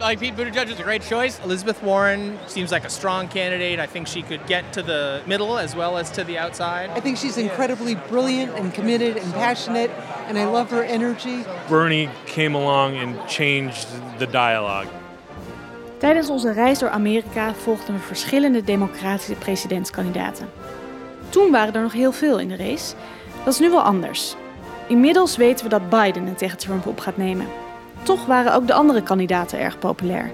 like Pete Buttigieg is a great choice. Elizabeth Warren seems like a strong candidate. I think she could get to the middle as well as to the outside. I think she's incredibly brilliant and committed and passionate, and I love her energy. Bernie came along and changed the dialogue. Tijdens onze reis door Amerika volgden we verschillende democratische presidentskandidaten. Toen waren er nog heel veel in de race. Dat is nu wel anders. Inmiddels weten we dat Biden het tegen Trump op gaat nemen. Toch waren ook de andere kandidaten erg populair.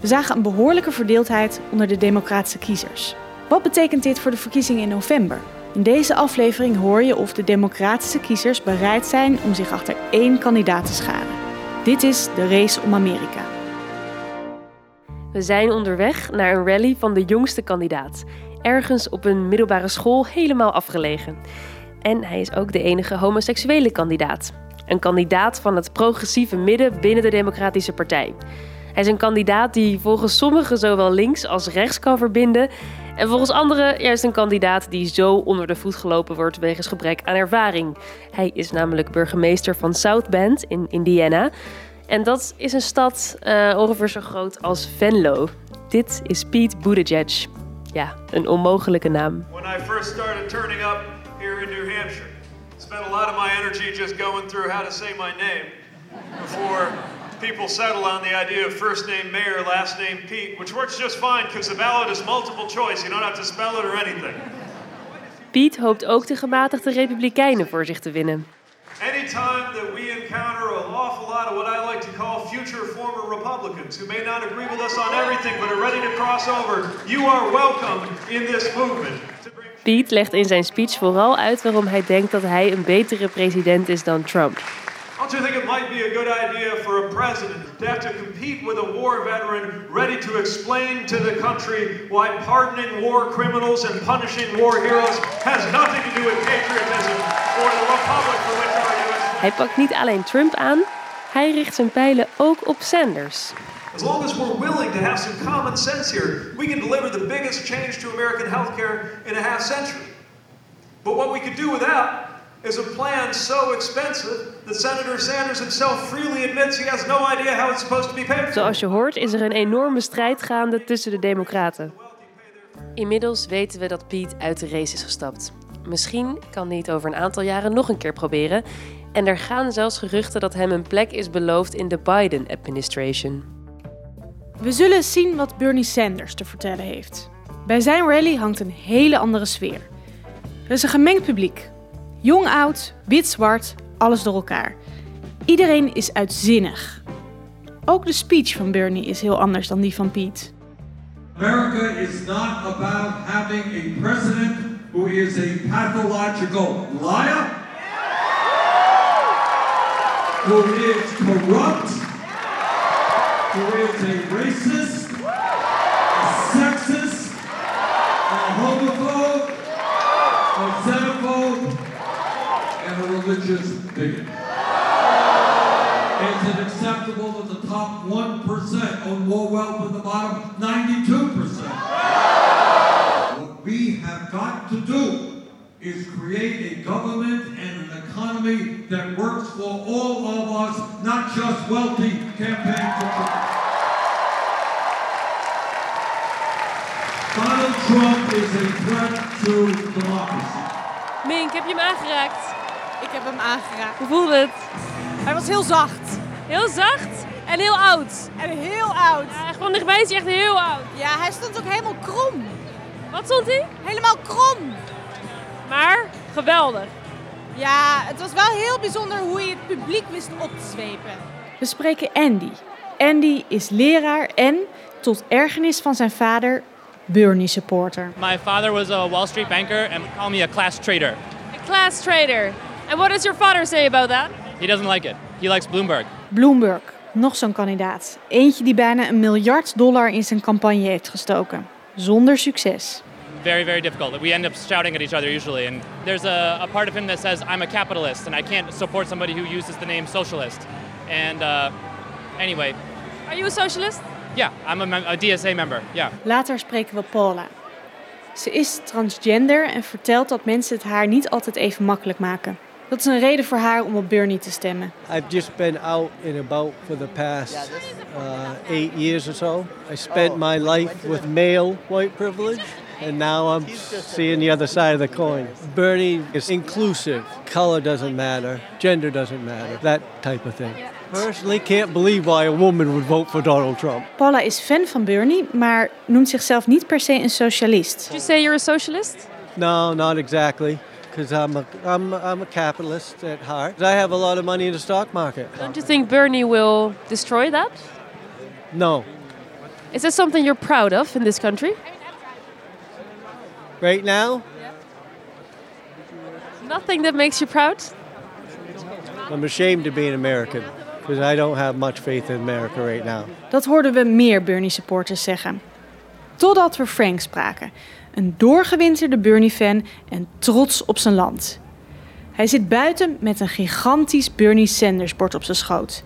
We zagen een behoorlijke verdeeldheid onder de democratische kiezers. Wat betekent dit voor de verkiezingen in november? In deze aflevering hoor je of de democratische kiezers bereid zijn om zich achter één kandidaat te scharen. Dit is de race om Amerika. We zijn onderweg naar een rally van de jongste kandidaat. Ergens op een middelbare school helemaal afgelegen. En hij is ook de enige homoseksuele kandidaat. Een kandidaat van het progressieve midden binnen de Democratische Partij. Hij is een kandidaat die volgens sommigen zowel links als rechts kan verbinden. En volgens anderen juist een kandidaat die zo onder de voet gelopen wordt wegens gebrek aan ervaring. Hij is namelijk burgemeester van South Bend in Indiana. En dat is een stad uh, ongeveer zo groot als Venlo. Dit is Pete Buttigieg. Ja, een onmogelijke naam. When I first started turning up here in New Hampshire, spent a lot of my energy just going through how to say my name before people settle on the idea of first name Mayor, last name Pete, which works just fine because the ballot is multiple choice. You don't have to spell it or anything. Piet hoopt ook de gematigde Republikeinen voor zich te winnen. Anytime that we encounter an awful lot of what I like to call future former Republicans who may not agree with us on everything but are ready to cross over, you are welcome in this movement. Piet legt in zijn speech vooral uit waarom hij denkt dat hij een betere president is dan Trump. Don't you think it might be a good idea for a president to have to compete with a war veteran ready to explain to the country why pardoning war criminals and punishing war heroes has nothing to do with patriotism or the republic for which our U.S. Hij pakt niet alleen Trump aan, hij richt zijn pijlen ook op Sanders. As long as we're willing to have some common sense here, we can deliver the biggest change to American healthcare in a half century. But what we could do without is a plan so expensive that Senator Sanders himself freely admits he has no idea how it's supposed to be paid for. Zoals je hoort is er een enorme strijd gaande tussen de Democraten. Inmiddels weten we dat Pete uit de race is gestapt. Misschien kan hij het over een aantal jaren nog een keer proberen. En er gaan zelfs geruchten dat hem een plek is beloofd in de Biden-administration. We zullen zien wat Bernie Sanders te vertellen heeft. Bij zijn rally hangt een hele andere sfeer. Er is een gemengd publiek. Jong, oud, wit, zwart, alles door elkaar. Iedereen is uitzinnig. Ook de speech van Bernie is heel anders dan die van Pete. America is not about having a president who is a pathological liar, who is corrupt, a racist, a sexist, a homophobe, a xenophobe, and a religious bigot. Is it acceptable that the top 1% own more wealth than the bottom 92%? What we have got to do is create a government and an economy that works for all us, not just wealthy campaign contributors. Donald Trump is a threat to democracy. Mink, heb je hem aangeraakt? Ik heb hem aangeraakt. Hoe voelde het? Hij was heel zacht. Heel zacht en heel oud. En heel oud. Ja, van dichtbij is hij echt heel oud. Ja, hij stond ook helemaal krom. Wat stond hij? Helemaal krom. Maar geweldig. Ja, het was wel heel bijzonder hoe je het publiek wist op te zwepen. We spreken Andy. Andy is leraar en, tot ergernis van zijn vader, Bernie supporter. My father was a Wall Street banker and would call me a class trader. A class trader. And what does your father say about that? He doesn't like it. He likes Bloomberg. Bloomberg, nog zo'n kandidaat. Eentje die bijna een miljard dollar in zijn campagne heeft gestoken. Zonder succes. Very, very difficult. We end up shouting at each other usually. And there's a, a part of him that says, I'm a capitalist and I can't support somebody who uses the name socialist. And uh, anyway, Are you a socialist? yeah, I'm a, mem- a DSA member. Yeah. Later spreken we Paula. Ze is transgender en vertelt dat mensen het haar niet altijd even makkelijk maken. Dat is een reden voor haar om op Bernie te stemmen. I've just been out and about for the past uh, eight years or so. I spent my life with male white privilege, and now I'm seeing the other side of the coin. Bernie is inclusive. Color doesn't matter, gender doesn't matter, that type of thing. Personally, can't believe why a woman would vote for Donald Trump. Paula is fan van Bernie, maar noemt zichzelf niet per se een socialist. Did you say you're a socialist? No, not exactly. Because I'm a, I'm, I'm a capitalist at heart. I have a lot of money in the stock market. Don't you think Bernie will destroy that? No. Is that something you're proud of in this country? Right now, Nothing that makes you proud? I'm ashamed to be an American because I don't have much faith in America right now. Dat hoorden we meer Bernie-supporters zeggen. Totdat we Frank spraken. Een doorgewinterde Bernie-fan en trots op zijn land. Hij zit buiten met een gigantisch Bernie Sanders bord op zijn schoot.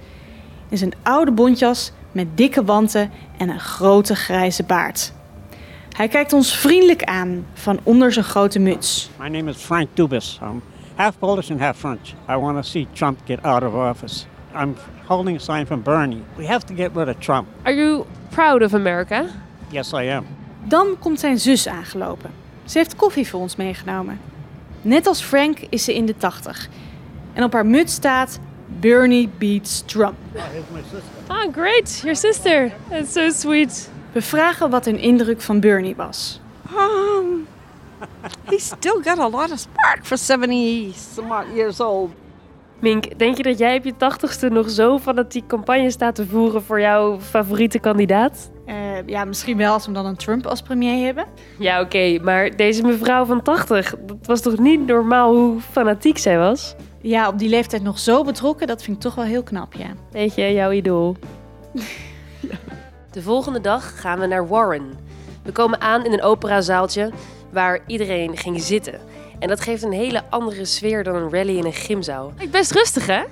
In zijn oude bontjas met dikke wanten en een grote grijze baard. Hij kijkt ons vriendelijk aan van onder zijn grote muts. My name is Frank Dubis. I'm half Polish and half French. I want to see Trump get out of office. I'm holding a sign from Bernie. We have to get rid of Trump. Are you proud of America? Yes, I am. Dan komt zijn zus aangelopen. Ze heeft koffie voor ons meegenomen. Net als Frank is ze in de 80. En op haar muts staat Bernie beats Trump. Ah, great. Your sister. That's so sweet. We vragen wat hun indruk van Bernie was. Um, he's still got a lot of spark for 70 some years old. Mink, denk je dat jij op je tachtigste nog zo fanatiek campagne staat te voeren voor jouw favoriete kandidaat? Eh, ja, misschien wel als we dan een Trump als premier hebben. Ja, oké, maar deze mevrouw van 80, dat was toch niet normaal hoe fanatiek zij was? Ja, op die leeftijd nog zo betrokken, dat vind ik toch wel heel knap, ja. Weet je, jouw idool. De volgende dag gaan we naar Warren. We komen aan in een operazaaltje waar iedereen ging zitten. En dat geeft een hele andere sfeer dan een rally in een gymzaal. Best rustig, hè?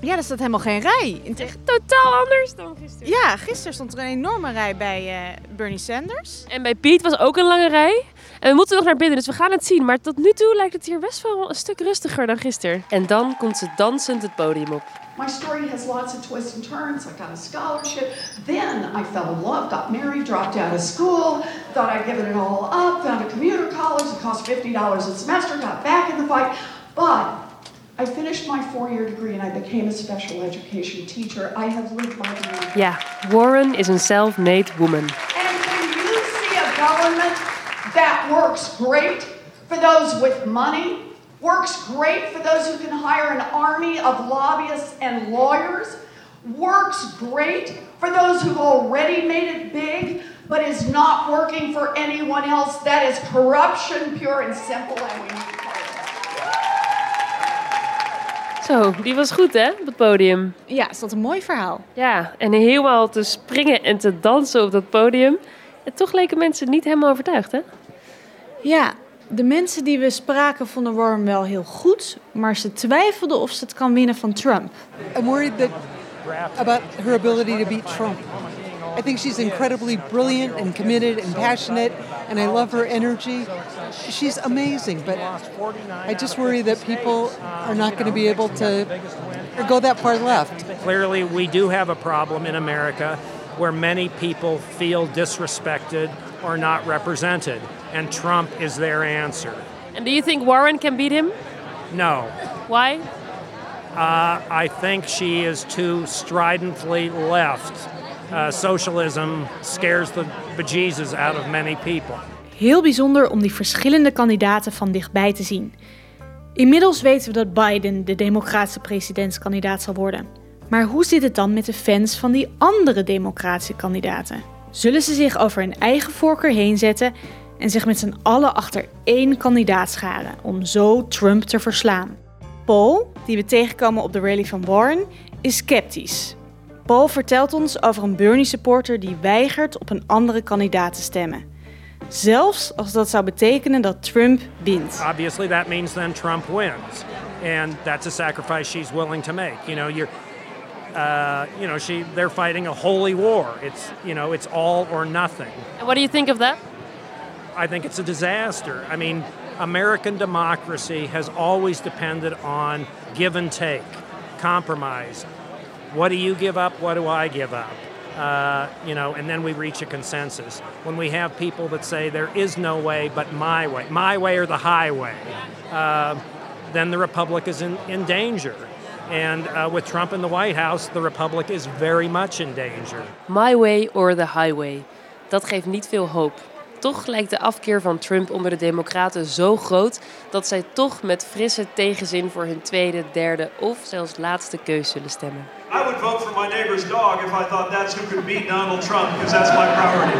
Ja, er staat helemaal geen rij. Te- Totaal anders dan gisteren. Ja, gisteren stond er een enorme rij bij eh, Bernie Sanders. En bij Piet was ook een lange rij. En we moeten nog naar binnen, dus we gaan het zien. Maar tot nu toe lijkt het hier best wel een stuk rustiger dan gisteren. En dan komt ze dansend het podium op. My story has lots of twists and turns. I got a scholarship. Then I fell in love, got married, dropped out of school, thought I'd given it all up, found a commuter college that cost $50 a semester, got back in the fight. But I finished my four year degree and I became a special education teacher. I have lived my dream. Yeah, Warren is a self-made woman. And when you see a government that works great for those with money, works great for those who can hire an army of lobbyists and lawyers, works great for those who've already made it big, but is not working for anyone else, that is corruption pure and simple, and we need to call it Zo, die was goed hè, op het podium. Ja, is dat een mooi verhaal. Ja, en helemaal te springen en te dansen op dat podium. En toch leken mensen niet helemaal overtuigd hè? Ja, de mensen die we spraken vonden Warren wel heel goed, maar ze twijfelden of ze het kan winnen van Trump. I'm worried that about her ability to beat Trump. I think she's incredibly brilliant and committed and passionate, and I love her energy. She's amazing, but I just worry that people are not going to be able to or go that far left. Clearly, we do have a problem in America where many people feel disrespected or not represented, and Trump is their answer. And do you think Warren can beat him? No. Why? Uh, I think she is too stridently left. Uh, socialism scares the bejesus out of many people. Heel bijzonder om die verschillende kandidaten van dichtbij te zien. Inmiddels weten we dat Biden de democratische presidentskandidaat zal worden. Maar hoe zit het dan met de fans van die andere democratische kandidaten? Zullen ze zich over hun eigen voorkeur heen zetten en zich met z'n allen achter één kandidaat scharen om zo Trump te verslaan? Paul, die we tegenkomen op de rally van Warren, is sceptisch. Paul vertelt ons over een Bernie-supporter die weigert op een andere kandidaat te stemmen. Zelfs als dat zou betekenen dat Trump wint. Obviously, that means then Trump wins, and that's a sacrifice she's willing to make. You know, you're, uh, you know, she they're fighting a holy war. It's you know, it's all or nothing. And what do you think of that? I think it's a disaster. I mean, American democracy has always depended on give and take, compromise. What do you give up? What do I give up? Uh, you know, and then we reach a consensus. When we have people that say there is no way but my way, my way or the highway, uh, then the republic is in, in danger. And uh, with Trump in the White House, the republic is very much in danger. My way or the highway. Dat geeft niet veel hoop. Toch lijkt de afkeer van Trump onder de Democraten zo groot dat zij toch met frisse tegenzin voor hun tweede, derde of zelfs laatste keus zullen stemmen. I would vote for my neighbor's dog if I thought that's who could beat Donald Trump, because that's my priority.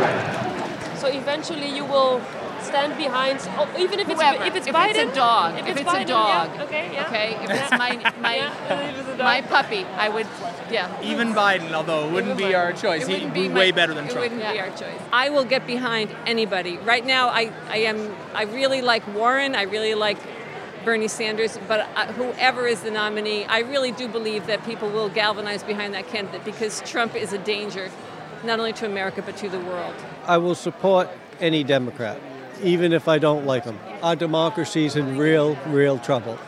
So eventually you will stand behind, oh, even if it's Whoever. if it's if Biden. It's a dog. If, If, it's, it's, Biden, a dog. yeah, okay, yeah. Okay. If it's my my Yeah, if it's a dog. my puppy, I would. Yeah. Even Biden, although it wouldn't be our choice, It he'd wouldn't be my- way better than it Trump. wouldn't be our choice. I will get behind anybody. Right now, I, I am I really like Warren. I really like Bernie Sanders. But uh, whoever is the nominee, I really do believe that people will galvanize behind that candidate because Trump is a danger, not only to America but to the world. I will support any Democrat, even if I don't like them. Our democracy's in real, real trouble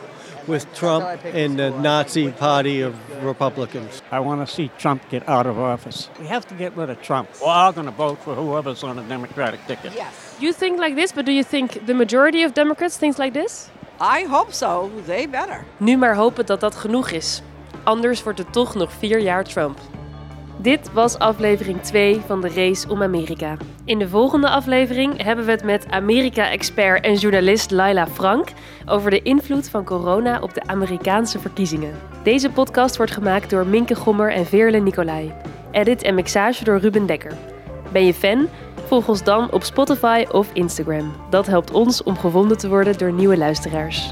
with Trump and the Nazi party of Republicans. I want to see Trump get out of office. We have to get rid of Trump. We're all going to vote for whoever's on the Democratic ticket. Yes. You think like this, but do you think the majority of Democrats thinks like this? I hope so. They better. Nu maar hopen dat dat genoeg is. Anders wordt het toch nog vier jaar Trump. Dit was aflevering 2 van de Race om Amerika. In de volgende aflevering hebben we het met Amerika-expert en journalist Laila Frank over de invloed van corona op de Amerikaanse verkiezingen. Deze podcast wordt gemaakt door Minke Gommer en Veerle Nicolai. Edit en mixage door Ruben Dekker. Ben je fan? Volg ons dan op Spotify of Instagram. Dat helpt ons om gevonden te worden door nieuwe luisteraars.